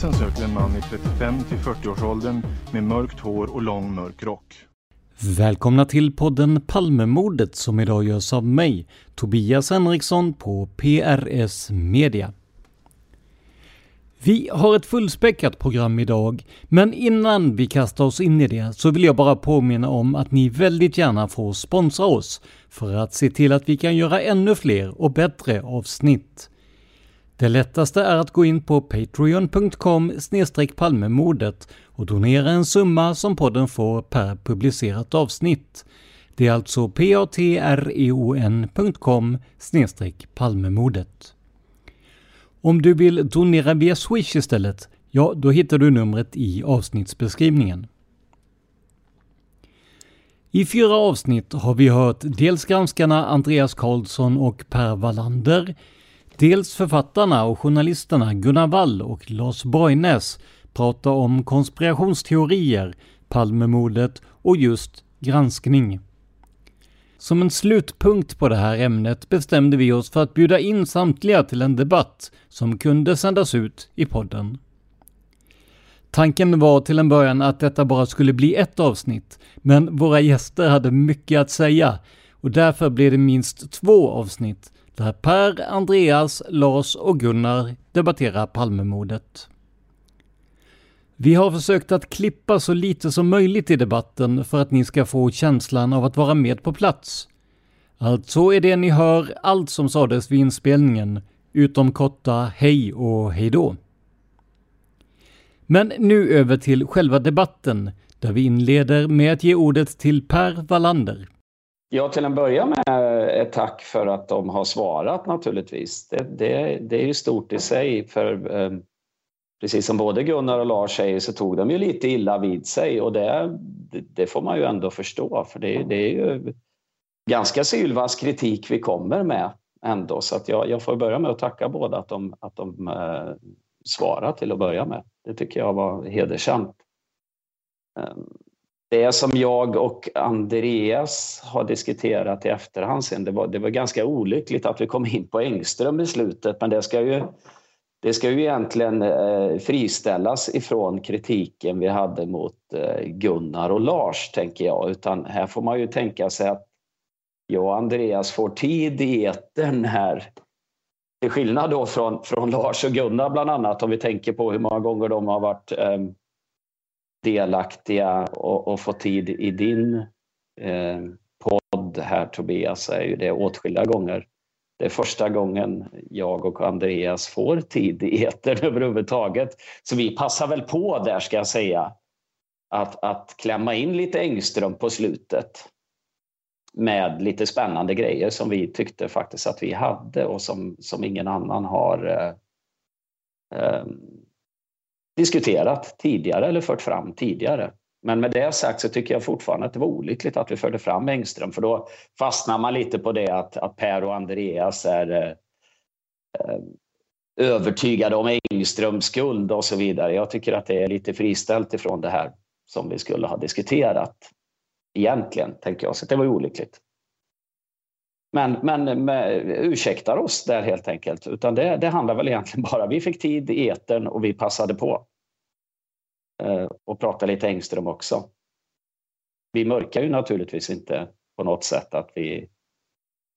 Polisen söker en man i 35 till 40-årsåldern med mörkt hår och lång mörk rock. Välkomna till podden Palmemordet som idag görs av mig, Tobias Henriksson på PRS Media. Vi har ett fullspäckat program idag, men innan vi kastar oss in i det så vill jag bara påminna om att ni väldigt gärna får sponsra oss för att se till att vi kan göra ännu fler och bättre avsnitt. Det lättaste är att gå in på patreon.com palmemordet och donera en summa som podden får per publicerat avsnitt. Det är alltså patreon.com palmemordet. Om du vill donera via Swish istället, ja då hittar du numret i avsnittsbeskrivningen. I fyra avsnitt har vi hört dels granskarna Andreas Karlsson och Per Wallander, dels författarna och journalisterna Gunnar Wall och Lars Borgnäs pratar om konspirationsteorier, Palmemordet och just granskning. Som en slutpunkt på det här ämnet bestämde vi oss för att bjuda in samtliga till en debatt som kunde sändas ut i podden. Tanken var till en början att detta bara skulle bli ett avsnitt, men våra gäster hade mycket att säga och därför blev det minst två avsnitt där Per, Andreas, Lars och Gunnar debatterar Palmemordet. Vi har försökt att klippa så lite som möjligt i debatten för att ni ska få känslan av att vara med på plats. Alltså är det ni hör allt som sades vid inspelningen, utom korta hej och hejdå. Men nu över till själva debatten, där vi inleder med att ge ordet till Per Wallander. Ja, till en början med ett tack för att de har svarat naturligtvis. Det, det, det är ju stort i sig för eh, precis som både Gunnar och Lars säger så tog de ju lite illa vid sig och det, det får man ju ändå förstå för det, det är ju ganska sylvass kritik vi kommer med ändå så att jag, jag får börja med att tacka båda att de, att de eh, svarar till att börja med. Det tycker jag var hedersamt. Ehm, det som jag och Andreas har diskuterat i efterhand sen, det var, det var ganska olyckligt att vi kom in på Engström i slutet men det ska ju det ska ju egentligen eh, friställas ifrån kritiken vi hade mot eh, Gunnar och Lars, tänker jag. Utan här får man ju tänka sig att jag och Andreas får tid i etern här. Till skillnad då från, från Lars och Gunnar bland annat, om vi tänker på hur många gånger de har varit eh, delaktiga och, och få tid i din eh, podd här Tobias, så är ju det åtskilliga gånger. Det är första gången jag och Andreas får tid i etern överhuvudtaget. Så vi passar väl på där ska jag säga att, att klämma in lite Engström på slutet med lite spännande grejer som vi tyckte faktiskt att vi hade och som, som ingen annan har eh, eh, diskuterat tidigare eller fört fram tidigare. Men med det sagt så tycker jag fortfarande att det var olyckligt att vi förde fram Engström för då fastnar man lite på det att, att Per och Andreas är eh, eh övertygade om Engströms skuld och så vidare. Jag tycker att det är lite friställt ifrån det här som vi skulle ha diskuterat egentligen, tänker jag. Så det var ju olyckligt. Men, men med, ursäktar oss där helt enkelt. Utan det, det handlar väl egentligen bara, vi fick tid i etern och vi passade på. Eh, och prata lite Engström också. Vi mörkar ju naturligtvis inte på något sätt att vi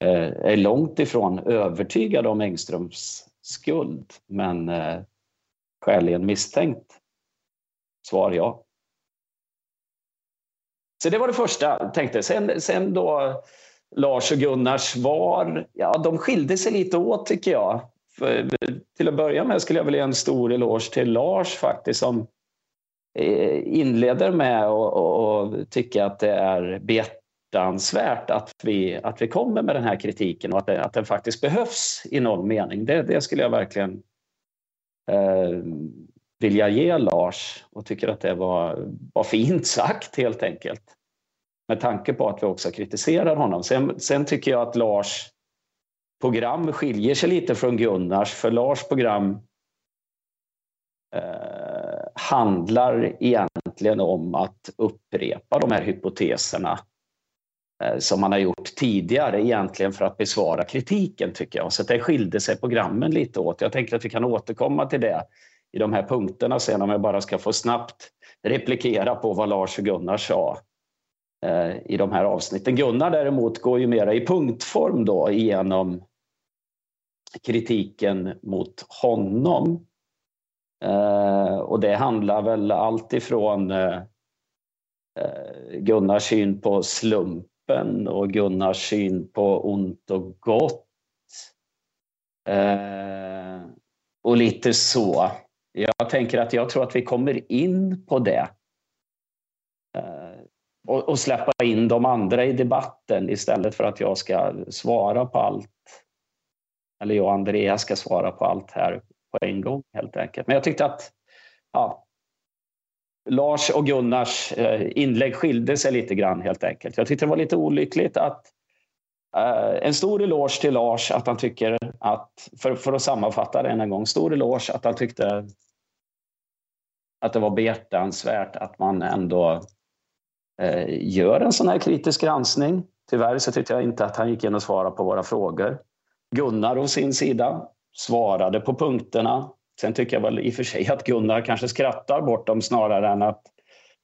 eh, är långt ifrån övertygade om Engströms skuld, men eh, skäligen misstänkt. Svar ja. Så det var det första tänkte. Sen, sen då Lars och Gunnars svar, ja de skilde sig lite åt tycker jag. För, till att börja med skulle jag vilja ge en stor eloge till Lars faktiskt som Eh, inleder med att tycka att det är behjärtansvärt att vi, att vi kommer med den här kritiken och att, det, att den faktiskt behövs i någon mening. Det, det skulle jag verkligen eh, vilja ge Lars och tycker att det var, var fint sagt helt enkelt. Med tanke på att vi också kritiserar honom. Sen, sen tycker jag att Lars program skiljer sig lite från Gunnars för Lars program eh, handlar egentligen om att upprepa de här hypoteserna eh, som man har gjort tidigare egentligen för att besvara kritiken tycker jag. Så det skilde sig programmen lite åt. Jag tänker att vi kan återkomma till det i de här punkterna sen om jag bara ska få snabbt replikera på vad Lars och Gunnar sa eh, i de här avsnitten. Gunnar däremot går ju mera i punktform då igenom kritiken mot honom. Eh, och det handlar väl allt ifrån eh, eh, Gunnars syn på slumpen och Gunnars syn på ont och gott. Eh, och lite så. Jag tänker att jag tror att vi kommer in på det. Eh, och, och släppa in de andra i debatten istället för att jag ska svara på allt. Eller jag och Andreas ska svara på allt här på en gång helt enkelt. Men jag tyckte att ja, Lars och Gunnars eh, inlägg skilde sig lite grann helt enkelt. Jag tyckte det var lite olyckligt att Uh, en stor eloge till Lars att han tycker att, för, för att sammanfatta det en gång, stor eloge att han tyckte att det var behjärtansvärt att man ändå uh, gör en sån här kritisk granskning. Tyvärr så tyckte jag inte att han gick in och svarade på våra frågor. Gunnar å sin sida svarade på punkterna. Sen tycker jag väl i och för sig att Gunnar kanske skrattar bort dem snarare än att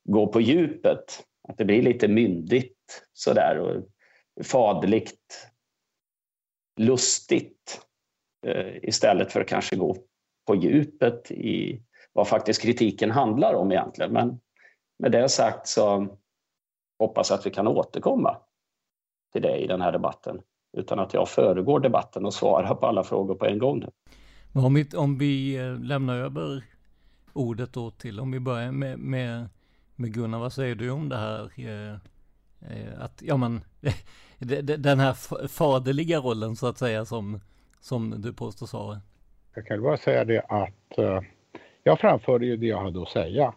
gå på djupet. Att det blir lite myndigt sådär faderligt lustigt eh, istället för att kanske gå på djupet i vad faktiskt kritiken handlar om egentligen. Men med det sagt så hoppas jag att vi kan återkomma till det i den här debatten utan att jag föregår debatten och svarar på alla frågor på en gång. Om vi, om vi eh, lämnar över ordet då till, om vi börjar med, med, med Gunnar, vad säger du om det här? Eh, att, ja men, den här faderliga rollen så att säga som, som du påstår Sara? Jag kan bara säga det att jag framförde ju det jag hade att säga.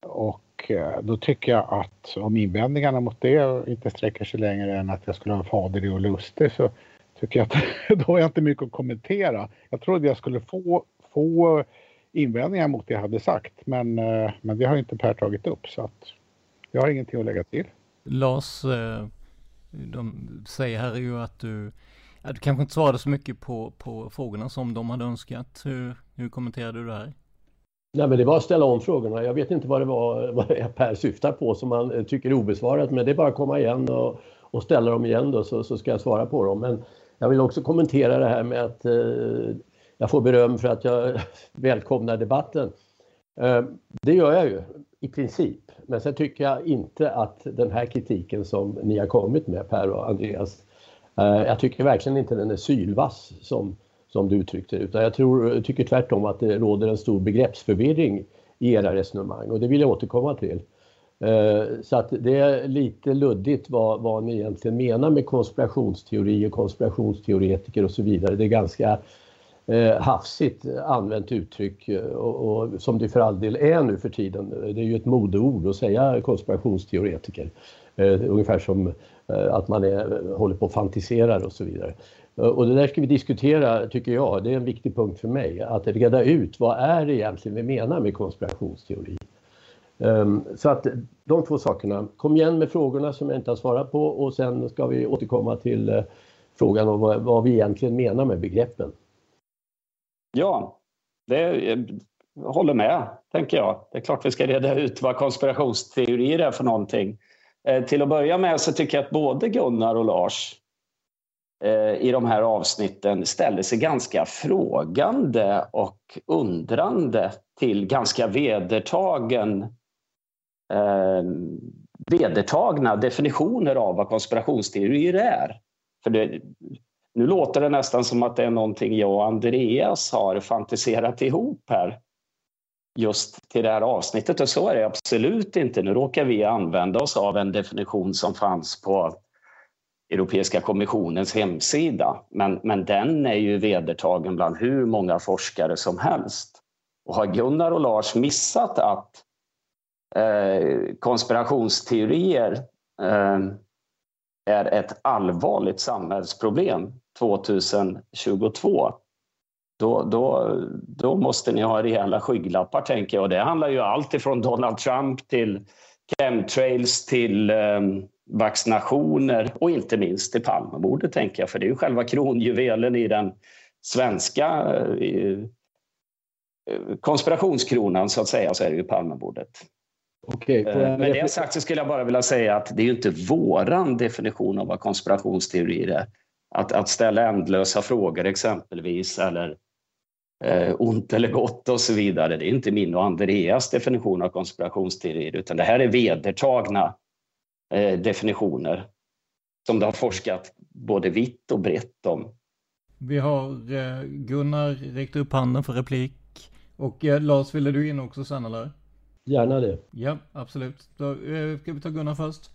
Och eh, då tycker jag att om invändningarna mot det inte sträcker sig längre än att jag skulle vara faderlig och lustig så tycker jag att då har jag inte mycket att kommentera. Jag trodde jag skulle få, få invändningar mot det jag hade sagt men, eh, men det har inte Per tagit upp så att jag har ingenting att lägga till. Lars, eh, de säger här ju att du, att du kanske inte svarade så mycket på, på frågorna som de hade önskat. Hur, hur kommenterade du det här? Nej, men det var att ställa om frågorna. Jag vet inte vad det var vad Per syftar på som man eh, tycker är obesvarat, men det är bara att komma igen och, och ställa dem igen då så, så ska jag svara på dem. Men jag vill också kommentera det här med att eh, jag får beröm för att jag välkomnar debatten. Eh, det gör jag ju i princip. Men sen tycker jag inte att den här kritiken som ni har kommit med Per och Andreas, eh, jag tycker verkligen inte den är sylvass som, som du uttryckte utan jag tror, tycker tvärtom att det råder en stor begreppsförvirring i era resonemang och det vill jag återkomma till. Eh, så att det är lite luddigt vad, vad ni egentligen menar med konspirationsteori och konspirationsteoretiker och så vidare. Det är ganska eh, hafsigt använt uttryck eh, och, och, som det för all del är nu för tiden. Det är ju ett modeord att säga konspirationsteoretiker. Eh, ungefär som eh, att man är, håller på och fantiserar och så vidare. Eh, och det där ska vi diskutera, tycker jag, det är en viktig punkt för mig, att reda ut vad är det egentligen vi menar med konspirationsteori. Ehm, så att de två sakerna, kom igen med frågorna som jag inte har svarat på och sen ska vi återkomma till eh, frågan om vad, vi egentligen menar med begreppen. Ja, det jag håller med, tänker jag. Det är klart vi ska reda ut vad konspirationsteorier är för någonting. Till att börja med så tycker jag att både Gunnar och Lars Eh, i de här avsnitten ställer sig ganska frågande och undrande till ganska vedertagen eh, vedertagna definitioner av vad konspirationsteorier är. För det, nu låter det nästan som att det är någonting jag och Andreas har fantiserat ihop här just till det här avsnittet och så är det absolut inte. Nu råkar vi använda oss av en definition som fanns på Europeiska kommissionens hemsida. Men, men den är ju vedertagen bland hur många forskare som helst. Och har Gunnar och Lars missat att eh, konspirationsteorier eh, är ett allvarligt samhällsproblem 2022 då, då, då måste ni ha rejäla skygglappar, tänker jag. Det handlar ju allt ifrån Donald Trump till chemtrails till eh, vaccinationer och inte minst till Palmemordet, tänker jag. För det är ju själva kronjuvelen i den svenska eh, konspirationskronan, så att säga, så är det ju Palmemordet. Okay, eh, med det sagt så skulle jag bara vilja säga att det är ju inte våran definition av vad konspirationsteorier är. Att, att ställa ändlösa frågor exempelvis, eller eh, ont eller gott och så vidare. Det är inte min och Andreas definition av konspirationsteorier utan det här är vedertagna definitioner som det har forskat både vitt och brett om. Vi har eh, Gunnar räckt upp handen för replik. Och eh, Lars, ville du in också sen eller? Gärna det. Ja, absolut. Då eh, ska vi ta Gunnar först.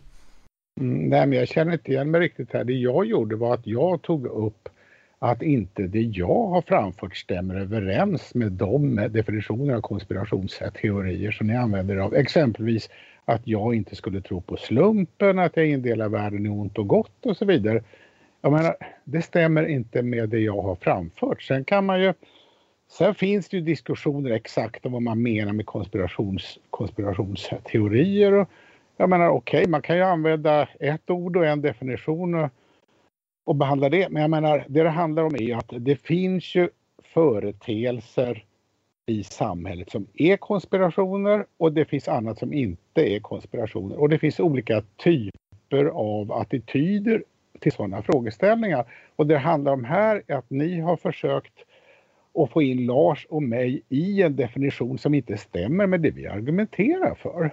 Mm, nej, men jag känner inte igen mig riktigt här. Det jag gjorde var att jag tog upp att inte det jag har framfört stämmer överens med de definitioner av konspirationsteorier som ni använder av. Exempelvis att jag inte skulle tro på slumpen, att jag indelar världen i ont och gott och så vidare. Jag menar, det stämmer inte med det jag har framfört. Sen kan man ju Sen finns det ju diskussioner exakt om vad man menar med konspirations, konspirationsteorier. Och jag menar okej, okay, man kan ju använda ett ord och en definition och och behandla det. Men jag menar, det det handlar om är ju att det finns ju företeelser i samhället som är konspirationer och det finns annat som inte är konspirationer. Och det finns olika typer av attityder till sådana frågeställningar. Och det det handlar om här är att ni har försökt att få in Lars och mig i en definition som inte stämmer med det vi argumenterar för.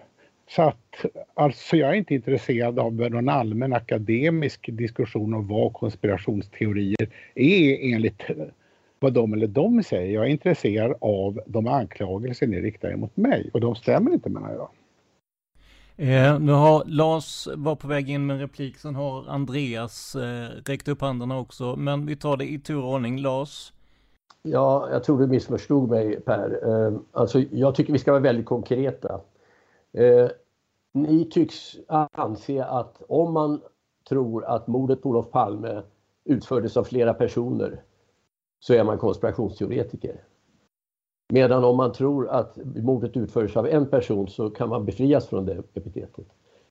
Så att, alltså jag är inte intresserad av någon allmän akademisk diskussion om vad konspirationsteorier är enligt vad de eller de säger. Jag är intresserad av de anklagelser ni riktar mot mig och de stämmer inte menar jag. Eh, nu har Lars var på väg in med en replik, sen har Andreas eh, räckt upp händerna också. Men vi tar det i tur och ordning. Lars? Ja, jag tror du missförstod mig Per. Eh, alltså, jag tycker vi ska vara väldigt konkreta. Eh, ni tycks anse att om man tror att mordet på Olof Palme utfördes av flera personer så är man konspirationsteoretiker. Medan om man tror att mordet utfördes av en person så kan man befrias från det epitetet.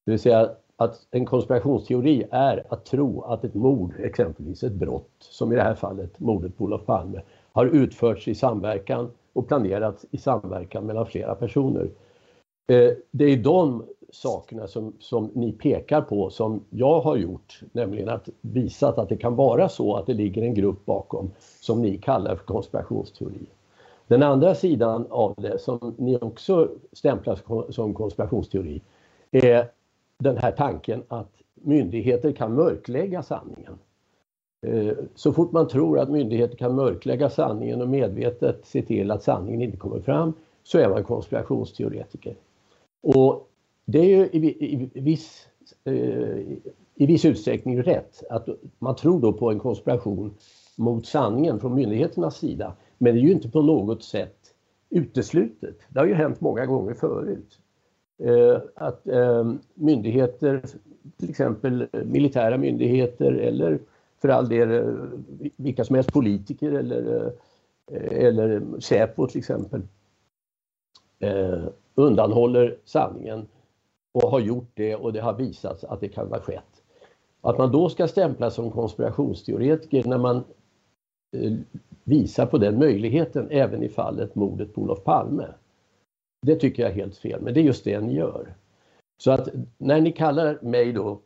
Det vill säga att en konspirationsteori är att tro att ett mord, exempelvis ett brott, som i det här fallet mordet på Olof Palme, har utförts i samverkan och planerats i samverkan mellan flera personer. Eh, det är de sakerna som, som ni pekar på som jag har gjort, nämligen att visat att det kan vara så att det ligger en grupp bakom som ni kallar för konspirationsteori. Den andra sidan av det som ni också stämplar som konspirationsteori är den här tanken att myndigheter kan mörklägga sanningen. Eh, så fort man tror att myndigheter kan mörklägga sanningen och medvetet se till att sanningen inte kommer fram så är man konspirationsteoretiker. Och det är ju i, i, i, viss, eh, i viss utsträckning rätt att man tror då på en konspiration mot sanningen från myndigheternas sida. Men det är ju inte på något sätt uteslutet. Det har ju hänt många gånger förut. Eh, att eh, myndigheter, till exempel militära myndigheter eller för all del eh, vilka som helst politiker eller, eh, eller Säpo till exempel, eh, undanhåller sanningen och har gjort det och det har visats att det kan ha skett. Att man då ska stämplas som konspirationsteoretiker när man eh, visar på den möjligheten även i fallet mordet på Olof Palme. Det tycker jag är helt fel, men det är just det ni gör. Så att när ni kallar mig då,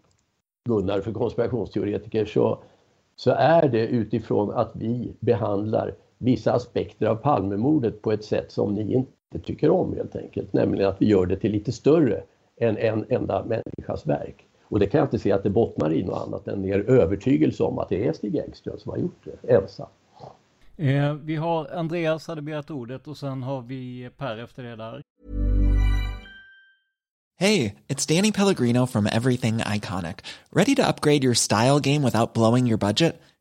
Gunnar, för konspirationsteoretiker så, så är det utifrån att vi behandlar vissa aspekter av Palmemordet på ett sätt som ni inte tycker om helt enkelt. Nämligen att vi gör det till lite större än en enda människas verk. Och det kan jag inte se att det bottnar i något annat än er övertygelse om att det är Stig Engström som har gjort det ensam. Eh, vi har Andreas hade begärt ordet och sen har vi Per efter det där. Hej, it's Danny Pellegrino from Everything Iconic. Ready to upgrade your style game without blowing your budget?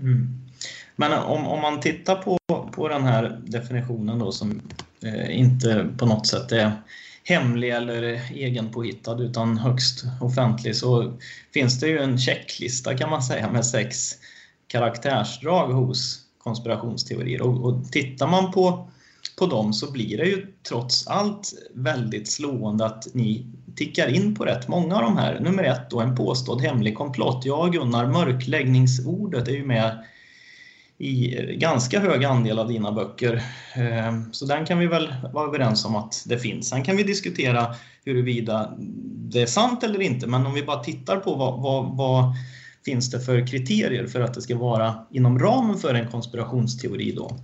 Mm. Men om, om man tittar på, på den här definitionen då som eh, inte på något sätt är hemlig eller egenpåhittad utan högst offentlig så finns det ju en checklista kan man säga med sex karaktärsdrag hos konspirationsteorier. Och, och tittar man på, på dem så blir det ju trots allt väldigt slående att ni tickar in på rätt många av de här. Nummer ett då, en påstådd hemlig komplott. Ja, Gunnar, mörkläggningsordet är ju med i ganska hög andel av dina böcker. Ehm, så den kan vi väl vara överens om att det finns. Sen kan vi diskutera huruvida det är sant eller inte, men om vi bara tittar på vad, vad, vad finns det för kriterier för att det ska vara inom ramen för en konspirationsteori då?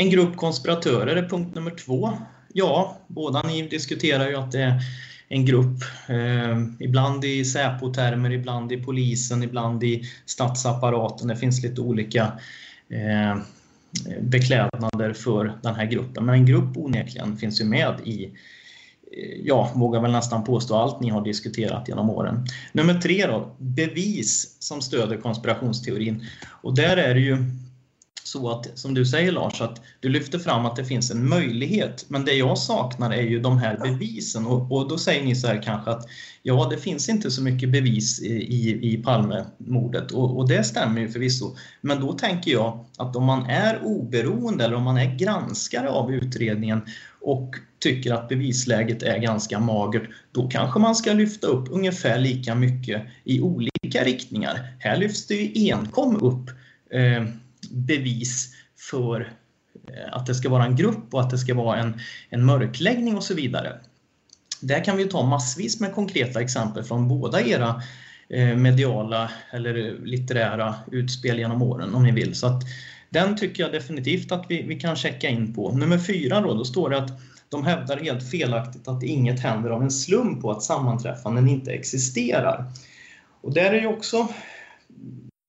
En grupp konspiratörer är punkt nummer två. Ja, båda ni diskuterar ju att det är en grupp, eh, ibland i Säpo-termer, ibland i polisen, ibland i statsapparaten. Det finns lite olika eh, beklädnader för den här gruppen. Men en grupp onekligen finns ju med i eh, ja, vågar väl nästan påstå allt ni har diskuterat genom åren. Nummer tre då, bevis som stöder konspirationsteorin. Och där är det ju så att, som du säger Lars, att du lyfter fram att det finns en möjlighet. Men det jag saknar är ju de här bevisen. Och, och då säger ni så här kanske att ja, det finns inte så mycket bevis i, i, i Palmemordet. Och, och det stämmer ju förvisso. Men då tänker jag att om man är oberoende eller om man är granskare av utredningen och tycker att bevisläget är ganska magert, då kanske man ska lyfta upp ungefär lika mycket i olika riktningar. Här lyfts det ju enkom upp eh, bevis för eh, att det ska vara en grupp och att det ska vara en, en mörkläggning och så vidare. Där kan vi ta massvis med konkreta exempel från båda era eh, mediala eller litterära utspel genom åren om ni vill. Så att den tycker jag definitivt att vi, vi kan checka in på. Nummer fyra då, då står det att de hävdar helt felaktigt att inget händer av en slump och att sammanträffanden inte existerar. Och där är ju också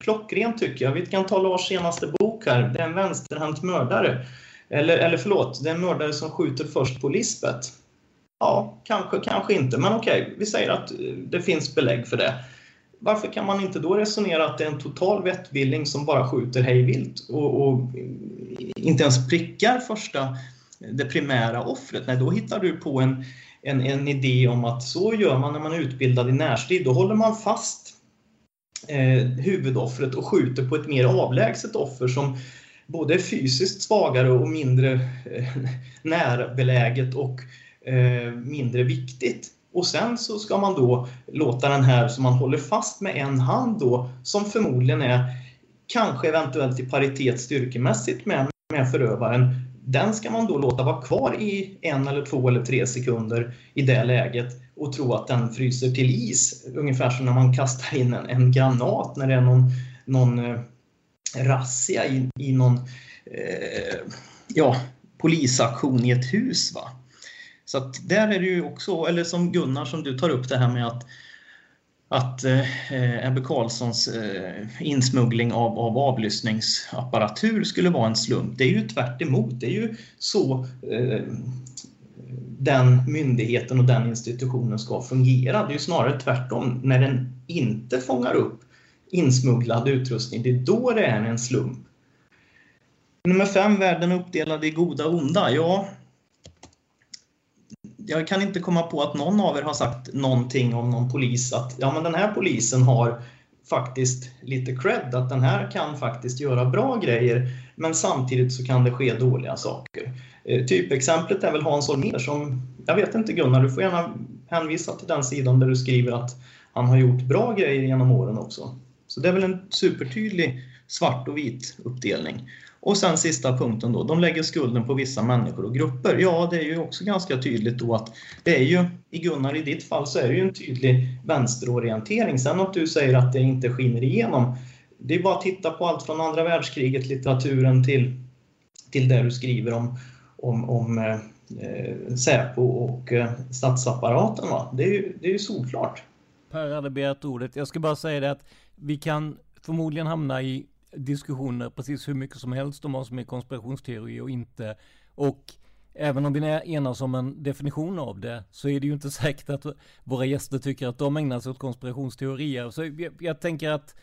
klockrent tycker jag. Vi kan ta Lars senaste bok här, Det är en vänsterhänt mördare. Eller, eller förlåt, det är en mördare som skjuter först på Lisbet. Ja, kanske, kanske inte, men okej, vi säger att eh, det finns belägg för det. Varför kan man inte då resonera att det är en total vettvilling som bara skjuter hejvilt och, och inte ens prickar första, det primära offret? Nej, då hittar du på en, en, en idé om att så gör man när man är utbildad i närstrid. Då håller man fast eh, huvudoffret och skjuter på ett mer avlägset offer som både är fysiskt svagare och mindre eh, närbeläget och eh, mindre viktigt. Och sen så ska man då låta den här som man håller fast med en hand då, som förmodligen är kanske eventuellt i paritet styrkemässigt med, med förövaren, den ska man då låta vara kvar i en eller två eller tre sekunder i det läget och tro att den fryser till is. Ungefär som när man kastar in en, en granat när det är någon, någon eh, razzia i, i någon eh, ja, polisaktion i ett hus. Va? Så att där är det ju också, eller som Gunnar som du tar upp det här med att att eh, Ebbe Carlssons eh, insmuggling av, av avlyssningsapparatur skulle vara en slump. Det är ju tvärt emot. Det är ju så eh, den myndigheten och den institutionen ska fungera. Det är ju snarare tvärtom. När den inte fångar upp insmugglad utrustning, det är då det är en slump. Nummer fem, världen uppdelad i goda och onda. Ja, jag kan inte komma på att någon av er har sagt någonting om någon polis att ja, men den här polisen har faktiskt lite cred, att den här kan faktiskt göra bra grejer, men samtidigt så kan det ske dåliga saker. Eh, typexemplet är väl Hans Holmér som, jag vet inte Gunnar, du får gärna hänvisa till den sidan där du skriver att han har gjort bra grejer genom åren också. Så det är väl en supertydlig svart och vit uppdelning. Och sen sista punkten då, de lägger skulden på vissa människor och grupper. Ja, det är ju också ganska tydligt då att det är ju, i Gunnar i ditt fall, så är det ju en tydlig vänsterorientering. Sen att du säger att det inte skiner igenom, det är bara att titta på allt från andra världskriget, litteraturen till, till det du skriver om, om, om eh, Säpo och eh, statsapparaten. Va? Det är ju det är ju solklart. Per hade begärt ordet. Jag ska bara säga det att vi kan förmodligen hamna i diskussioner precis hur mycket som helst om vad som är konspirationsteori och inte. Och även om vi enas om en definition av det så är det ju inte säkert att våra gäster tycker att de ägnar sig åt konspirationsteorier. Så jag, jag tänker att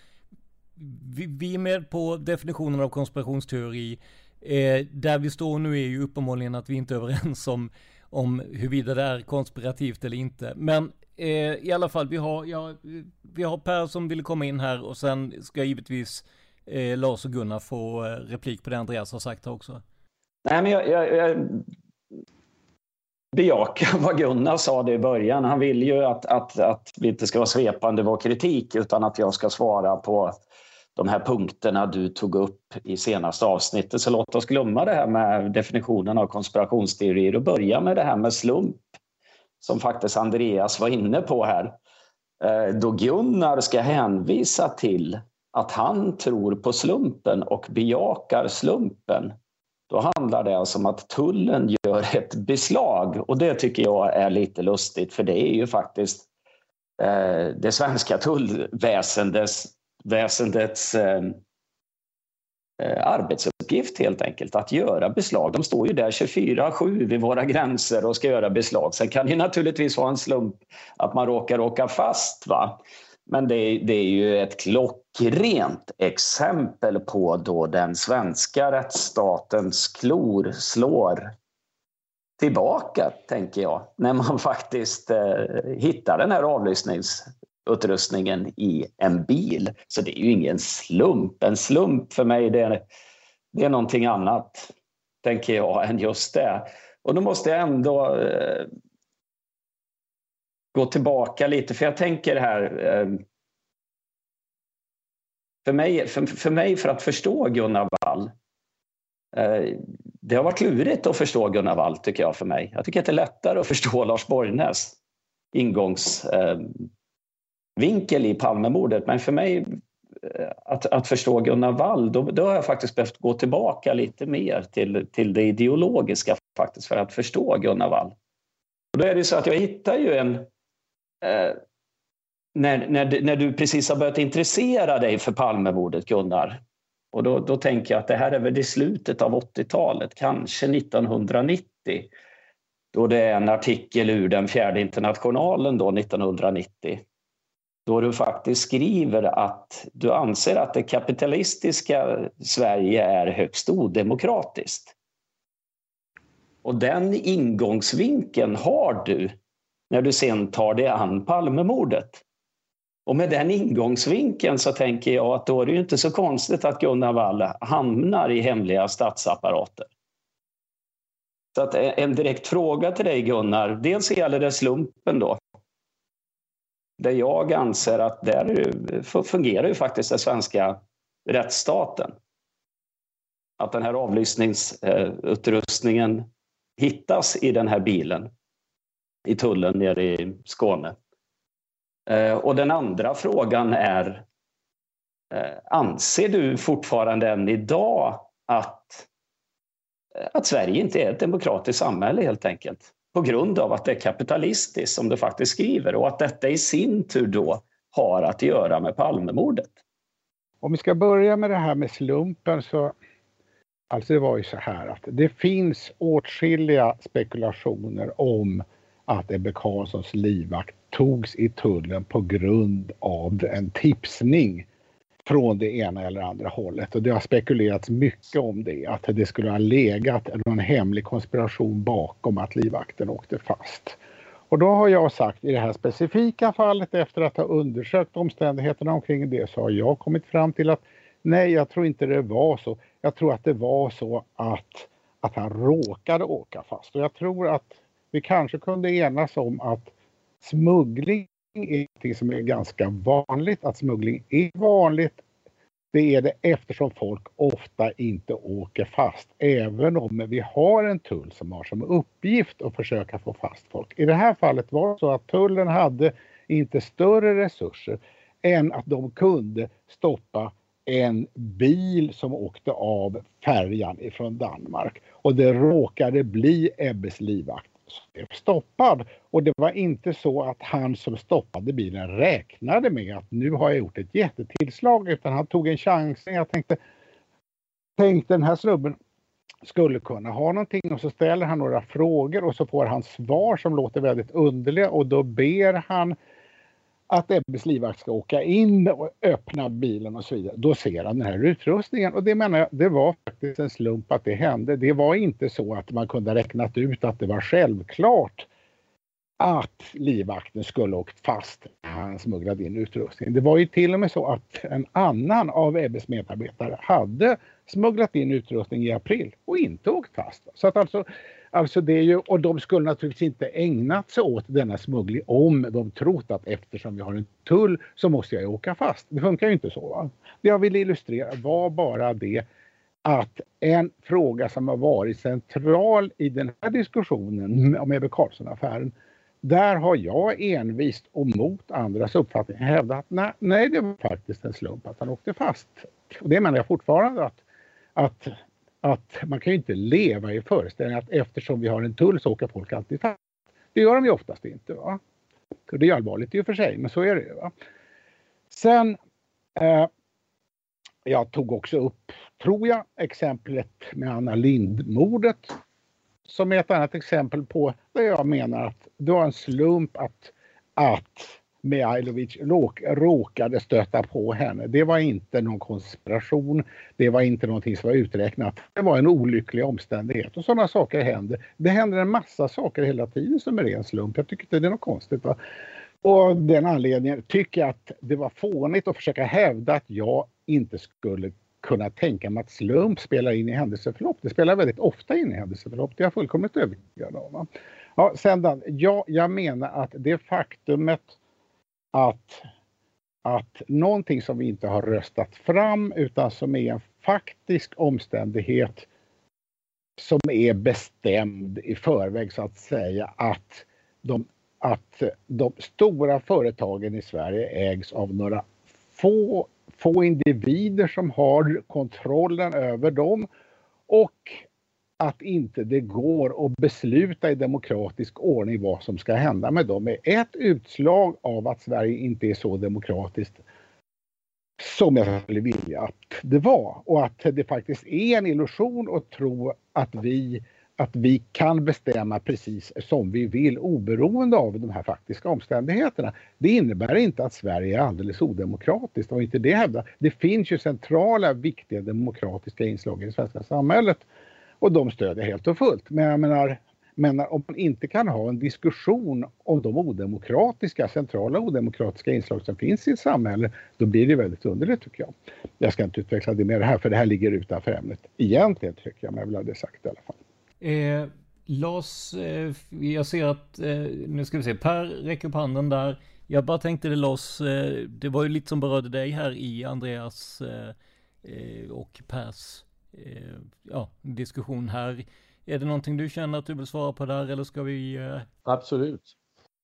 vi, vi, är med på definitionen av konspirationsteori. Eh, där vi står nu är ju uppenbarligen att vi inte är överens om, om huruvida det är konspirativt eller inte. Men eh, i alla fall, vi har, ja, vi har Per som vill komma in här och sen ska givetvis eh, Lars och Gunnar få eh, replik på det Andreas har sagt också. Nej, men jag, jag, jag bejakar vad Gunnar sa det i början. Han vill ju att, att, att vi inte ska vara svepande vår kritik utan att jag ska svara på de här punkterna du tog upp i senaste avsnittet. Så låt oss glömma det här med definitionen av konspirationsteorier och börja med det här med slump som faktiskt Andreas var inne på här. Eh, då Gunnar ska hänvisa till att han tror på slumpen och bejakar slumpen, då handlar det alltså om att tullen gör ett beslag. Och det tycker jag är lite lustigt, för det är ju faktiskt eh, det svenska tullväsendets väsendets, eh, eh arbetsuppgift helt enkelt, att göra beslag. De står ju där 24-7 vid våra gränser och ska göra beslag. Sen kan det naturligtvis vara en slump att man råkar åka fast. Va? Men det, det är ju ett klockrent exempel på då den svenska rättsstatens klor slår tillbaka, tänker jag, när man faktiskt eh, hittar den här avlyssningsutrustningen i en bil. Så det är ju ingen slump. En slump för mig, det är, det är någonting annat, tänker jag, än just det. Och då måste jag ändå eh, gå tillbaka lite, för jag tänker här eh, för mig, för, för mig, för att förstå Gunnar Wall, eh, det har varit lurigt att förstå Gunnar Wall, tycker jag, för mig. Jag tycker att det är lättare att förstå Lars Borgnäs ingångsvinkel eh, i Palmemordet. Men för mig, att, att förstå Gunnar Wall, då, då har jag faktiskt behövt gå tillbaka lite mer till, till det ideologiska faktiskt för att förstå Gunnar Wall. Och då är det så att jag hittar ju en Eh, när, när, när du precis har börjat intressera dig för Palmemordet, Gunnar, och då, då tänker jag att det här är väl i slutet av 80-talet, kanske 1990, då det är en artikel ur den fjärde internationalen då 1990, då du faktiskt skriver att du anser att det kapitalistiska Sverige är högst odemokratiskt. Och den ingångsvinkeln har du när du sen tar dig an Palmemordet. Och med den ingångsvinkeln så tänker jag att då är det ju inte så konstigt att Gunnar Wall hamnar i hemliga statsapparater. Så att eh, en direkt fråga till dig Gunnar, dels gäller det slumpen då. Där jag anser att där fungerar ju faktiskt den svenska rättsstaten. Att den här avlyssningsutrustningen eh, hittas i den här bilen i tullen nere i Skåne. Eh, och den andra frågan är, eh, anser du fortfarande än idag att, eh, att Sverige inte är ett demokratiskt samhälle helt enkelt? På grund av att det är kapitalistiskt som du faktiskt skriver och att detta i sin tur då har att göra med Palmemordet. Om vi ska börja med det här med slumpen så Alltså det var ju så här att det finns åtskilliga spekulationer om att Ebbe Carlssons livvakt togs i tullen på grund av en tipsning från det ena eller andra hållet. Och det har spekulerats mycket om det, att det skulle ha legat någon hemlig konspiration bakom att livvakten åkte fast. Och då har jag sagt i det här specifika fallet efter att ha undersökt omständigheterna omkring det så har jag kommit fram till att nej, jag tror inte det var så. Jag tror att det var så att, att han råkade åka fast. Och jag tror att vi kanske kunde enas om att smuggling är något som är ganska vanligt. Att smuggling är vanligt det är det eftersom folk ofta inte åker fast. Även om vi har en tull som har som uppgift att försöka få fast folk. I det här fallet var det så att tullen hade inte större resurser än att de kunde stoppa en bil som åkte av färjan ifrån Danmark. Och det råkade bli Ebbes livvakt blev stoppad. Och det var inte så att han som stoppade bilen räknade med att nu har jag gjort ett jättetillslag utan han tog en chans. Jag tänkte, tänkte den här snubben skulle kunna ha någonting och så ställer han några frågor och så får han svar som låter väldigt underliga och då ber han att Ebbes livvakt ska åka in och öppna bilen och så vidare. Då ser han den här utrustningen och det menar jag, det var faktiskt en slump att det hände. Det var inte så att man kunde räknat ut att det var självklart att livvakten skulle åkt fast när han smugglade in utrustningen. Det var ju till och med så att en annan av Ebbes medarbetare hade smugglat in utrustning i april och inte åkt fast. Så att alltså Alltså det är ju, och de skulle naturligtvis inte ägnat sig åt denna smuggling om de trott att eftersom vi har en tull så måste jag åka fast. Det funkar ju inte så. Va? Det jag ville illustrera var bara det att en fråga som har varit central i den här diskussionen om Ebbe Carlsson-affären där har jag envist och mot andras uppfattning hävdat att nej, nej, det var faktiskt en slump att han åkte fast. Och det menar jag fortfarande att, att att man kan ju inte leva i föreställningen att eftersom vi har en tull så åker folk alltid fast. Det gör de ju oftast inte. Va? det är allvarligt i och för sig, men så är det ju. Va? Sen, eh, jag tog också upp, tror jag, exemplet med Anna Lindmordet som är ett annat exempel på där jag menar att det var en slump att, att Mihailovic råkade stöta på henne. Det var inte någon konspiration. Det var inte någonting som var uträknat. Det var en olycklig omständighet och sådana saker händer. Det händer en massa saker hela tiden som är ren slump. Jag tycker inte det är något konstigt. Va? Och den anledningen tycker jag att det var fånigt att försöka hävda att jag inte skulle kunna tänka mig att slump spelar in i händelseförlopp. Det spelar väldigt ofta in i händelseförlopp. Det är jag fullkomligt övertygad om. Ja, sen ja, jag menar att det faktumet att, att någonting som vi inte har röstat fram utan som är en faktisk omständighet som är bestämd i förväg så att säga att de, att de stora företagen i Sverige ägs av några få, få individer som har kontrollen över dem. Och att inte det går att besluta i demokratisk ordning vad som ska hända med dem är ett utslag av att Sverige inte är så demokratiskt som jag skulle vilja att det var. Och att det faktiskt är en illusion att tro att vi, att vi kan bestämma precis som vi vill oberoende av de här faktiska omständigheterna. Det innebär inte att Sverige är alldeles odemokratiskt och inte det hävdar. Det finns ju centrala viktiga demokratiska inslag i det svenska samhället och de stödjer helt och fullt. Men jag menar, men om man inte kan ha en diskussion om de odemokratiska, centrala odemokratiska inslag som finns i ett samhälle, då blir det väldigt underligt tycker jag. Jag ska inte utveckla det mer här för det här ligger utanför ämnet egentligen tycker jag, men jag vill ha det sagt i alla fall. Eh, Lars, eh, jag ser att, eh, nu ska vi se, Per räcker upp handen där. Jag bara tänkte det Lars, eh, det var ju lite som berörde dig här i Andreas eh, eh och Pers Eh, ja, diskussion här. Är det någonting du känner att du vill svara på där eller ska vi? Eh, Absolut.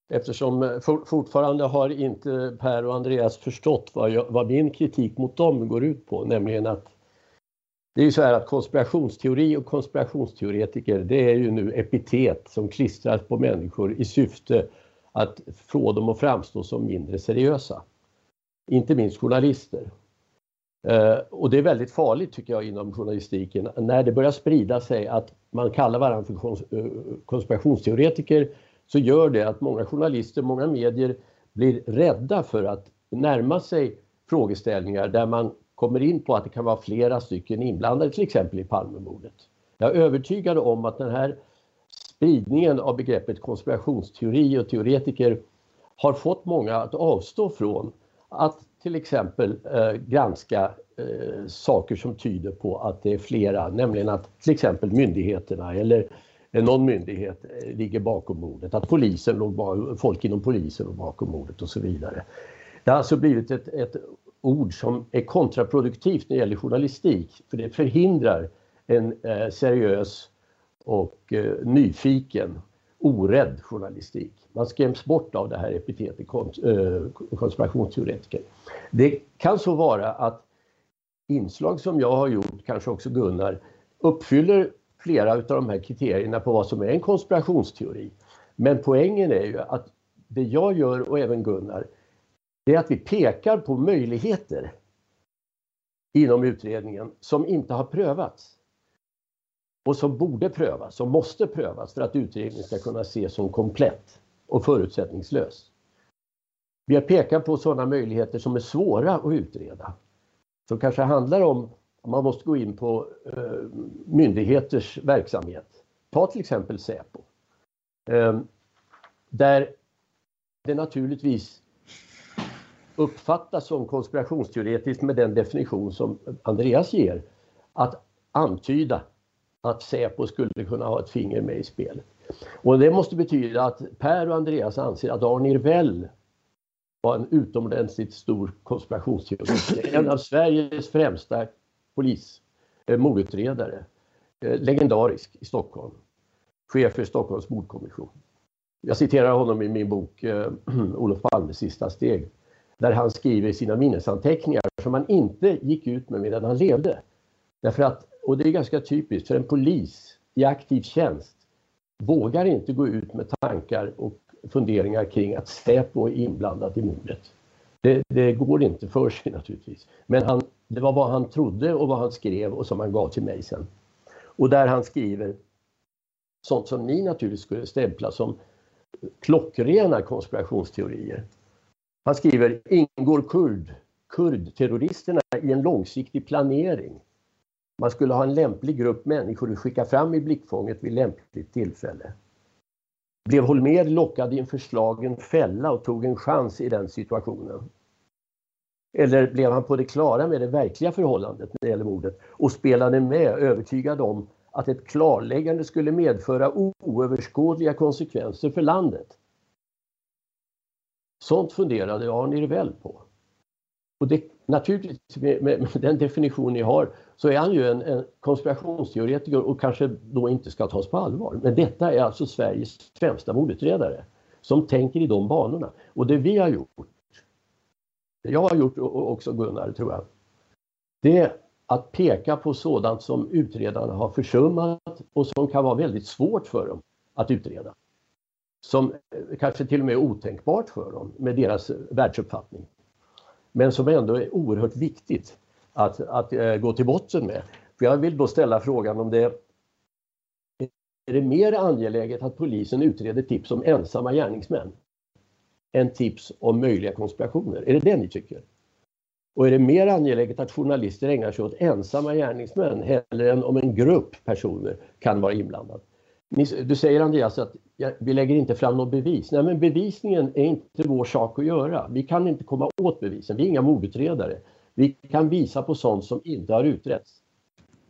Eftersom eh, for, fortfarande har inte Per och Andreas förstått vad, jag, vad min kritik mot dem går ut på, nämligen att det är ju så här att konspirationsteori och konspirationsteoretiker det är ju nu epitet som klistras på människor i syfte att få dem att framstå som mindre seriösa. Inte minst journalister. Eh, och det är väldigt farligt tycker jag inom journalistiken när det börjar sprida sig att man kallar varandra för eh, konspirationsteoretiker så gör det att många journalister, många medier blir rädda för att närma sig frågeställningar där man kommer in på att det kan vara flera stycken inblandade, till exempel i Palmemordet. Jag är övertygad om att den här spridningen av begreppet konspirationsteori och teoretiker har fått många att avstå från att till exempel eh, granska eh, saker som tyder på att det är flera, nämligen att till exempel myndigheterna eller eh, någon myndighet eh, ligger bakom mordet, att polisen låg, folk inom polisen låg bakom mordet och så vidare. Det har alltså blivit ett, ett ord som är kontraproduktivt när det gäller journalistik, för det förhindrar en eh, seriös och eh, nyfiken, orädd journalistik. Man skräms bort av det här epitetet eh, konspirationsteoretiker. Det kan så vara att inslag som jag har gjort, kanske också Gunnar, uppfyller flera av de här kriterierna på vad som är en konspirationsteori. Men poängen är ju att det jag gör och även Gunnar, det är att vi pekar på möjligheter inom utredningen som inte har prövats. Och som borde prövas, som måste prövas för att utredningen ska kunna ses som komplett och förutsättningslös. Vi har pekat på sådana möjligheter som är svåra att utreda. Som kanske handlar om att man måste gå in på eh, myndigheters verksamhet. Ta till exempel Säpo. Eh, där det naturligtvis uppfattas som konspirationsteoretiskt med den definition som Andreas ger. Att antyda att Säpo skulle kunna ha ett finger med i spelet. Och det måste betyda att Per och Andreas anser att Arne Revell var en utomordentligt stor konspirationsteoretiker. En av Sveriges främsta polis, eh, mordutredare. Eh, legendarisk i Stockholm. Chef för Stockholms mordkommission. Jag citerar honom i min bok eh, Olof Palmes sista steg. Där han skriver sina minnesanteckningar som han inte gick ut med medan han levde. Därför att, och det är ganska typiskt för en polis i aktiv tjänst vågar inte gå ut med tankar och funderingar kring att Säpo är inblandat i mordet. Det, det, går inte för sig naturligtvis. Men han, det var vad han trodde och vad han skrev och som han gav till mig sen. Och där han skriver sånt som ni naturligtvis skulle stämpla som klockrena konspirationsteorier. Han skriver ingår kurd, kurdterroristerna i en långsiktig planering. Man skulle ha en lämplig grupp människor att skicka fram i blickfånget vid lämpligt tillfälle. Blev Holmer lockad i en förslagen fälla och tog en chans i den situationen? Eller blev han på det klara med det verkliga förhållandet när det gäller mordet och spelade med övertygad om att ett klarläggande skulle medföra oöverskådliga konsekvenser för landet? Sånt funderade Arne Rivell på. Och det, naturligtvis med, med, med, den definition ni har så är han ju en, en konspirationsteoretiker och kanske då inte ska tas på allvar. Men detta är alltså Sveriges främsta mordutredare som tänker i de banorna. Och det vi har gjort, det jag har gjort och också Gunnar tror jag, det är att peka på sådant som utredarna har försummat och som kan vara väldigt svårt för dem att utreda. Som eh, kanske till och med är otänkbart för dem med deras världsuppfattning men som ändå är oerhört viktigt att, att eh, gå till botten med. För jag vill då ställa frågan om det är det mer angeläget att polisen utreder tips om ensamma gärningsmän än tips om möjliga konspirationer? Är det det ni tycker? Och är det mer angeläget att journalister ägnar sig åt ensamma gärningsmän hellre än om en grupp personer kan vara inblandad? Du säger Andreas att vi lägger inte fram något bevis. Nej men bevisningen är inte vår sak att göra. Vi kan inte komma åt bevisen. Vi är inga mordutredare. Vi kan visa på sånt som inte har utretts.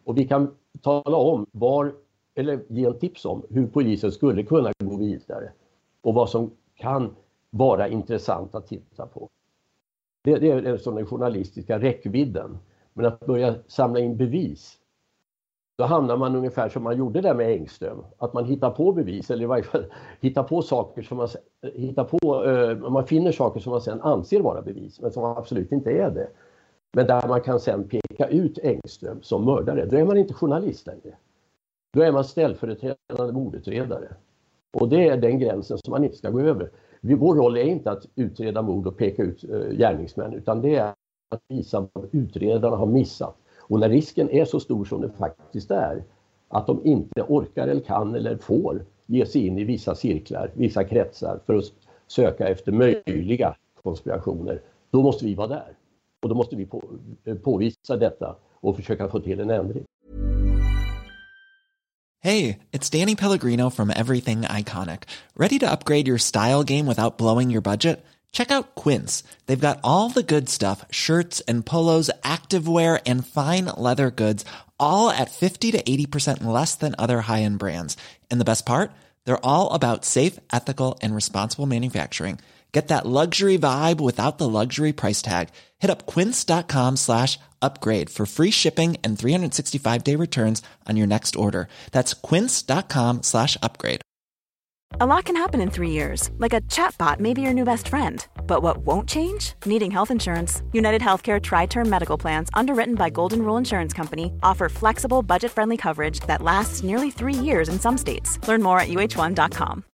Och vi kan tala om var, eller ge en tips om hur polisen skulle kunna gå vidare. Och vad som kan vara intressant att titta på. Det, det är den journalistiska räckvidden. Men att börja samla in bevis då hamnar man ungefär som man gjorde där med Engström. Att man hittar på bevis eller i varje fall hittar på saker som man hittar på, eh, man finner saker som man sen anser vara bevis men som absolut inte är det. Men där man kan sen peka ut Engström som mördare. Då är man inte journalist längre. Då är man ställföreträdande mordutredare. Och det är den gränsen som man inte ska gå över. Vår roll är inte att utreda mord och peka ut eh, gärningsmän utan det är att visa vad utredarna har missat och när risken är så stor som den faktiskt är, att de inte orkar eller kan eller får ge sig in i vissa cirklar, vissa kretsar för att söka efter möjliga konspirationer, då måste vi vara där. Och då måste vi på, eh, påvisa detta och försöka få till en ändring. Hej, it's Danny Pellegrino from Everything Iconic. Ready to upgrade your style game without blowing your budget? Check out Quince. They've got all the good stuff shirts and polos, activewear, and fine leather goods, all at 50 to 80% less than other high end brands. And the best part? They're all about safe, ethical, and responsible manufacturing. Get that luxury vibe without the luxury price tag. Hit up quince.com slash upgrade for free shipping and 365 day returns on your next order. That's quince.com slash upgrade. A lot can happen in three years, like a chatbot may be your new best friend. But what won't change? Needing health insurance. United Healthcare Tri Term Medical Plans, underwritten by Golden Rule Insurance Company, offer flexible, budget friendly coverage that lasts nearly three years in some states. Learn more at uh1.com.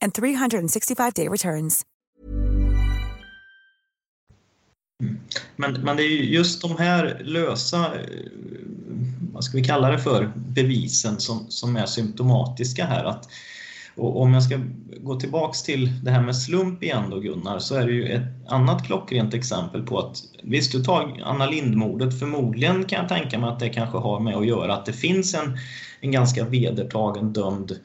and 365-day returns. Men, men det är just de här lösa, eh, vad ska vi kalla det för, bevisen som, som är symptomatiska här. Att Och om jag ska gå tillbaks till det här med slump igen då Gunnar, så är det ju ett annat klockrent exempel på att visst, du tar Anna Lindmordet, förmodligen kan jag tänka mig att det kanske har med att göra att det finns en, en ganska vedertagen dömd eh,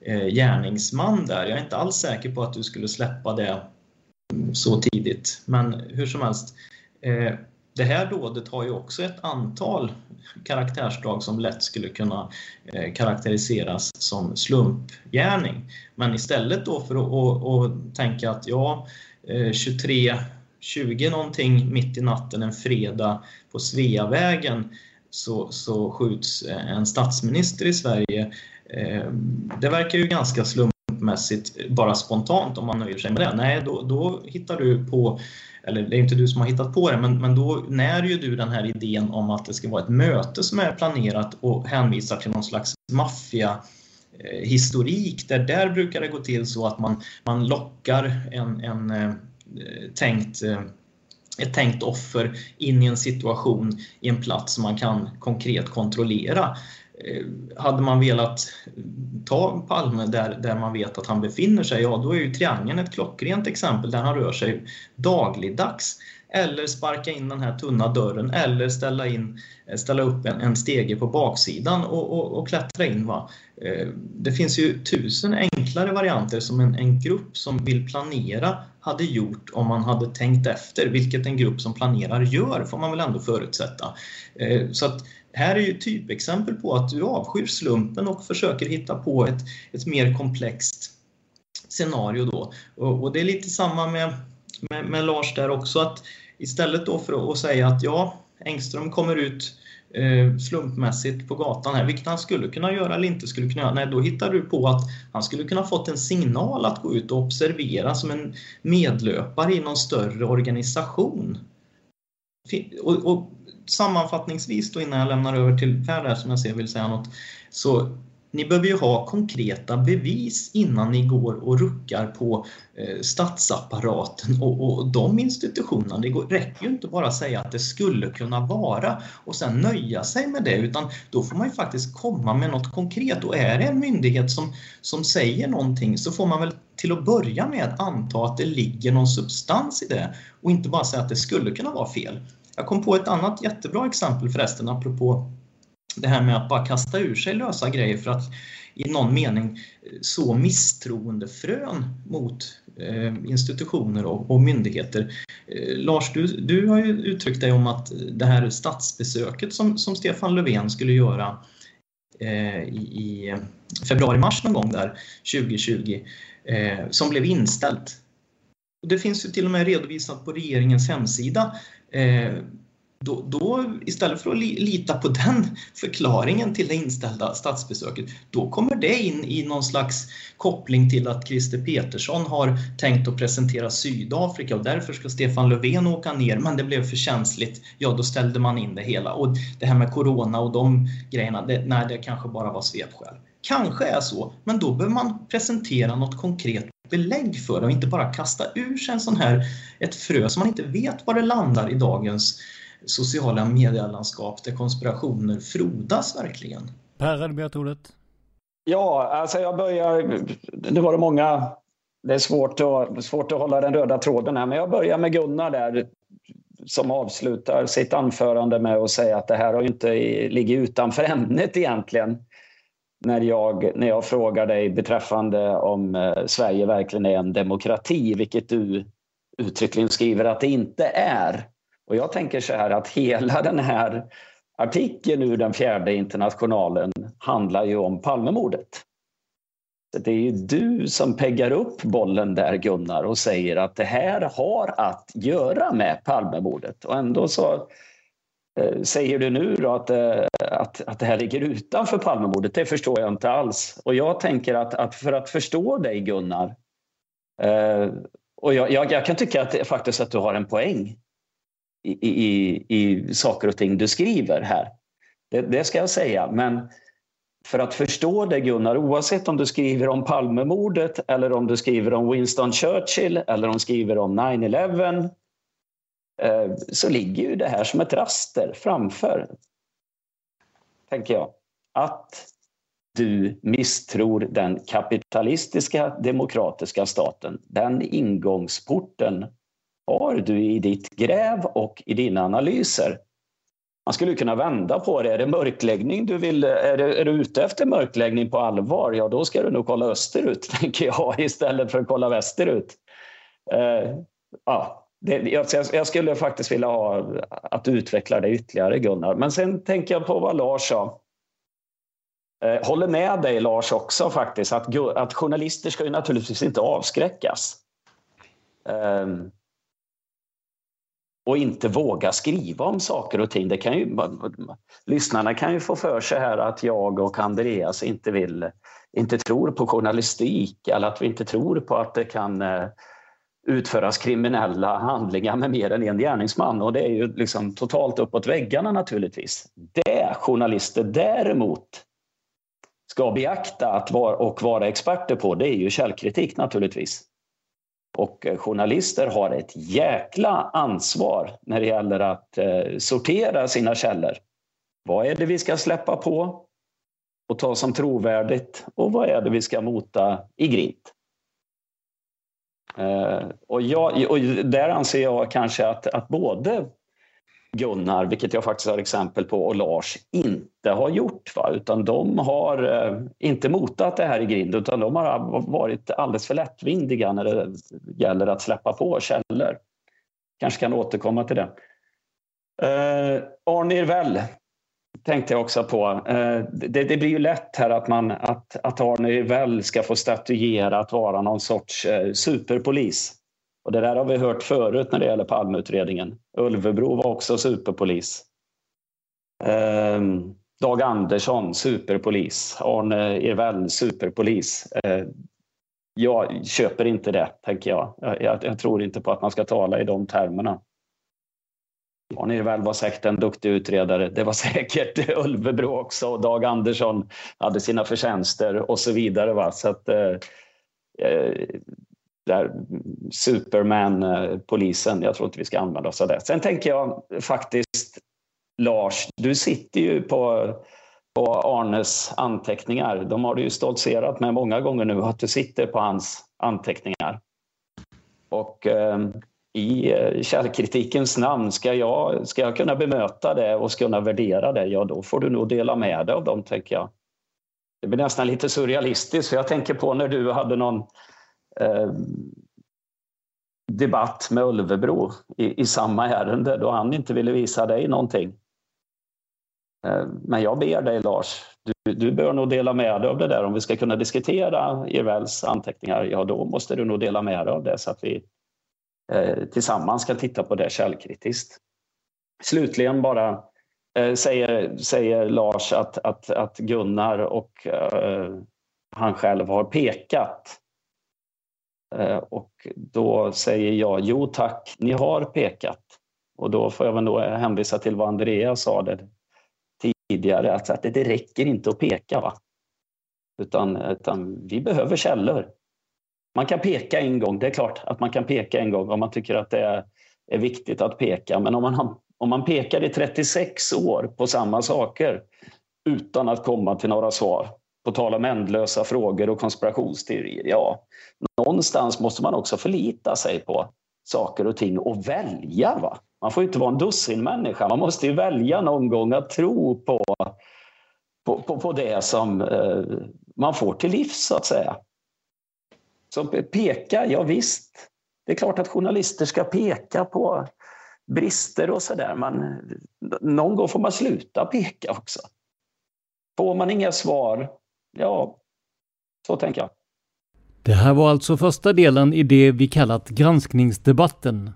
Eh, gärningsman där. Jag är inte alls säker på att du skulle släppa det så tidigt, men hur som helst. Eh, det här dådet har ju också ett antal karaktärsdrag som lätt skulle kunna eh, karaktäriseras som slumpgärning. Men istället då för att, tänka att ja, eh, 23 20 någonting mitt i natten en fredag på Sveavägen så, så skjuts en statsminister i Sverige. Ehm, det verkar ju ganska slumpmässigt, bara spontant om man nöjer sig med det. Nej, då, då hittar du på eller det är inte du som har hittat på det, men, men då när ju du den här idén om att det ska vara ett möte som är planerat och hänvisar till någon slags maffia eh, historik där där brukar det gå till så att man, man lockar en, en eh, tänkt eh, ett tänkt offer in i en situation i en plats som man kan konkret kontrollera. Eh, hade man velat ta Palme där, där man vet att han befinner sig, ja då är ju triangeln ett klockrent exempel där han rör sig dagligdags. Eller sparka in den här tunna dörren eller ställa, in, eh, ställa upp en, en stege på baksidan och, och, och klättra in. Va? Eh, det finns ju tusen enklare varianter som en, en grupp som vill planera hade gjort om man hade tänkt efter, vilket en grupp som planerar gör, får man väl ändå förutsätta. Så att här är ju typexempel på att du avskyr slumpen och försöker hitta på ett, ett mer komplext scenario då. Och, och det är lite samma med, med, med, Lars där också, att istället då för att säga att ja, Engström kommer ut eh, slumpmässigt på gatan här, vilket han skulle kunna göra eller inte skulle kunna göra. Nej, då hittar du på att han skulle kunna fått en signal att gå ut och observera som en medlöpare i någon större organisation. Och, och sammanfattningsvis då innan jag lämnar över till Per där som jag ser vill säga något. Så ni behöver ju ha konkreta bevis innan ni går och ruckar på eh, statsapparaten och, och de institutionerna. Det går, räcker ju inte bara att säga att det skulle kunna vara och sen nöja sig med det utan då får man ju faktiskt komma med något konkret och är det en myndighet som, som säger någonting så får man väl till att börja med anta att det ligger någon substans i det och inte bara säga att det skulle kunna vara fel. Jag kom på ett annat jättebra exempel förresten apropå det här med att bara kasta ur sig lösa grejer för att i någon mening eh, så misstroendefrön mot eh, institutioner och, myndigheter. Eh, Lars, du, du har ju uttryckt dig om att det här statsbesöket som, som Stefan Löfven skulle göra eh, i februari-mars någon gång där 2020 eh, som blev inställt. Det finns ju till och med redovisat på regeringens hemsida eh, då, då, istället för att lita på den förklaringen till det inställda statsbesöket, då kommer det in i någon slags koppling till att Christer Petersson har tänkt att presentera Sydafrika och därför ska Stefan Löfven åka ner, men det blev för känsligt. Ja, då ställde man in det hela. Och det här med Corona och de grejerna, det, nej, det kanske bara var svepskäl. Kanske är så, men då behöver man presentera något konkret belägg för det och inte bara kasta ur sig en sån här, ett frö som man inte vet var det landar i dagens sociala medielandskap där konspirationer frodas verkligen. Per hade begärt ordet. Ja, alltså jag börjar... Nu var det många... Det är svårt att, svårt att hålla den röda tråden här, men jag börjar med Gunnar där som avslutar sitt anförande med att säga att det här har inte ligger utanför ämnet egentligen. När jag, när jag frågar dig beträffande om eh, Sverige verkligen är en demokrati, vilket du uttryckligen skriver att det inte är. Och jag tänker så här att hela den här artikeln ur den fjärde internationalen handlar ju om Palmemordet. Det är ju du som peggar upp bollen där Gunnar och säger att det här har att göra med Palmemordet och ändå så Eh, säger du nu då att, eh, att, att det här ligger utanför Palmemordet. Det förstår jag inte alls. Och jag tänker att, att för att förstå dig Gunnar eh, och jag, jag, jag, kan tycka att, faktiskt att du har en poäng i, i, i saker och ting du skriver här. Det, det, ska jag säga. Men för att förstå det Gunnar, oavsett om du skriver om Palmemordet eller om du skriver om Winston Churchill eller om du skriver om 9-11 Eh, så ligger ju det här som ett raster framför, tänker jag. Att du misstror den kapitalistiska demokratiska staten. Den ingångsporten har du i ditt gräv och i dina analyser. Man skulle kunna vända på det. Är det mörkläggning du vill? Är, du, är du ute efter mörkläggning på allvar? Ja, då ska du nog kolla österut, tänker jag, istället för att kolla västerut. Eh, ja, det, jag, jag, skulle faktiskt vilja ha att du utvecklar det ytterligare, Gunnar. Men sen tänker jag på vad Lars sa. Uh, håller med dig, Lars, också faktiskt, att, att journalister ska ju naturligtvis inte avskräckas. Um, och inte våga skriva om saker och ting. Det kan ju, lyssnarna kan ju få för sig här att jag och Andreas inte vill, inte tror på journalistik eller att vi inte tror på att det kan eh, utföras kriminella handlingar med mer än en gärningsman och det är ju liksom totalt uppåt väggarna naturligtvis. Det journalister däremot ska beakta att vara, och vara experter på, det är ju källkritik naturligtvis. Och eh, journalister har ett jäkla ansvar när det gäller att eh, sortera sina källor. Vad är det vi ska släppa på och ta som trovärdigt och vad är det vi ska mota i grint? Eh, och, jag, och där anser jag kanske att, att både Gunnar, vilket jag faktiskt har exempel på, och Lars inte har gjort. Va? Utan de har eh, inte motat det här i grind utan de har varit alldeles för lättvindiga när det gäller att släppa på källor. Kanske kan återkomma till det. Eh, Arne Irvell tänkte jag också på. Eh, det, det, blir ju lätt här att, man, att, att Arne väl ska få statuera att vara någon sorts eh, superpolis. Och det där har vi hört förut när det gäller Palmeutredningen. Ulvebro var också superpolis. Eh, Dag Andersson, superpolis. Arne Irvell, superpolis. Jag köper inte det, tänker jag. Jag, jag. jag, tror inte på att man ska tala i de termerna. Arne Irvell var säkert en duktig utredare. Det var säkert Ulvebro också och Dag Andersson hade sina förtjänster och så vidare. Va? Så att, eh, eh där Superman-polisen. Eh, jag tror inte vi ska använda oss av det. Sen tänker jag faktiskt, Lars, du sitter ju på, på Arnes anteckningar. De har du ju stoltserat med många gånger nu, att du sitter på hans anteckningar. Och eh, i eh, källkritikens namn, ska jag, ska jag kunna bemöta det och kunna värdera det, ja då får du nog dela med dig av dem, tänker jag. Det blir nästan lite surrealistiskt, för jag tänker på när du hade någon eh, debatt med Ulvebro i, i, samma ärende då han inte ville visa dig någonting. Eh, men jag ber dig Lars, du, du bör nog dela med dig av det där. Om vi ska kunna diskutera Irvells anteckningar, ja då måste du nog dela med dig av det så att vi Eh, tillsammans ska titta på det källkritiskt. Slutligen bara eh, säger, säger Lars att, att, att Gunnar och eh, han själv har pekat och då säger jag, jo tack, ni har pekat. Och då får jag väl då hänvisa till vad Andreas sa där tidigare, att det räcker inte att peka. Va? Utan, utan vi behöver källor. Man kan peka en gång, det är klart att man kan peka en gång om man tycker att det är, är viktigt att peka. Men om man, om man pekar i 36 år på samma saker utan att komma till några svar, på tal om ändlösa frågor och konspirationsteorier, ja, någonstans måste man också förlita sig på saker och ting och välja. Va? Man får inte vara en dussinmänniska. Man måste ju välja någon gång att tro på, på, på, på det som eh, man får till livs, så att säga. Så peka, ja visst. Det är klart att journalister ska peka på brister och sådär, men någon gång får man sluta peka också. Får man inga svar, ja, så tänker jag. Det här var alltså första delen i det vi kallat granskningsdebatten.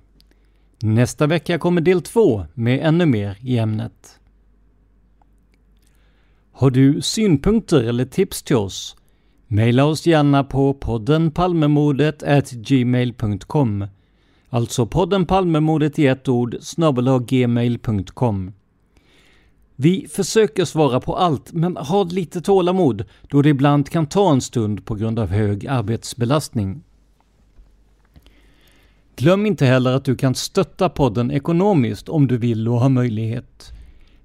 Nästa vecka kommer del två med ännu mer i ämnet. Har du synpunkter eller tips till oss? Maila oss gärna på podden Palmemordet gmail.com Alltså podden Palmemordet i ett ord gmail.com vi försöker svara på allt, men ha lite tålamod då det ibland kan ta en stund på grund av hög arbetsbelastning. Glöm inte heller att du kan stötta podden ekonomiskt om du vill och har möjlighet.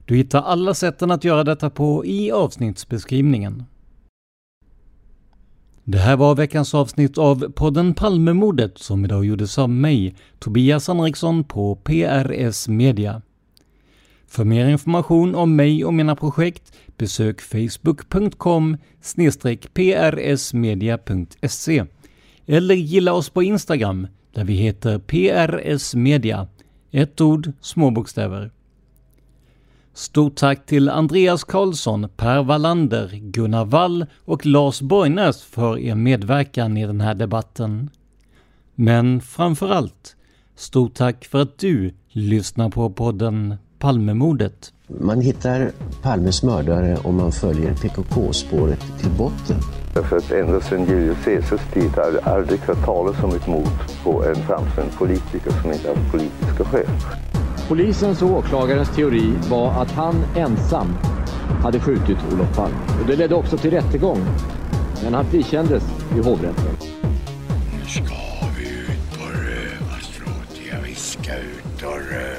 Du hittar alla sätten att göra detta på i avsnittsbeskrivningen. Det här var veckans avsnitt av podden Palmemordet som idag gjordes av mig, Tobias Henriksson på PRS Media. För mer information om mig och mina projekt besök facebook.com prsmedia.se eller gilla oss på Instagram där vi heter PRS Media, Ett ord, små bokstäver. Stort tack till Andreas Karlsson, Per Wallander, Gunnar Wall och Lars Borgnäs för er medverkan i den här debatten. Men framför allt Stort tack för att du lyssnar på podden Palmemordet. Man hittar Palmes mördare om man följer PKK-spåret till botten. Därför att ända sedan Julius Caesars tid har det aldrig hört talas om ett mord på en framstående politiker som inte haft politiska skäl. Polisens och åklagarens teori var att han ensam hade skjutit Olof Palme. Och det ledde också till rättegång. Men han frikändes i hovrätten. Nu ska vi ut på rövarstråt. Ja, vi ska ut och röva.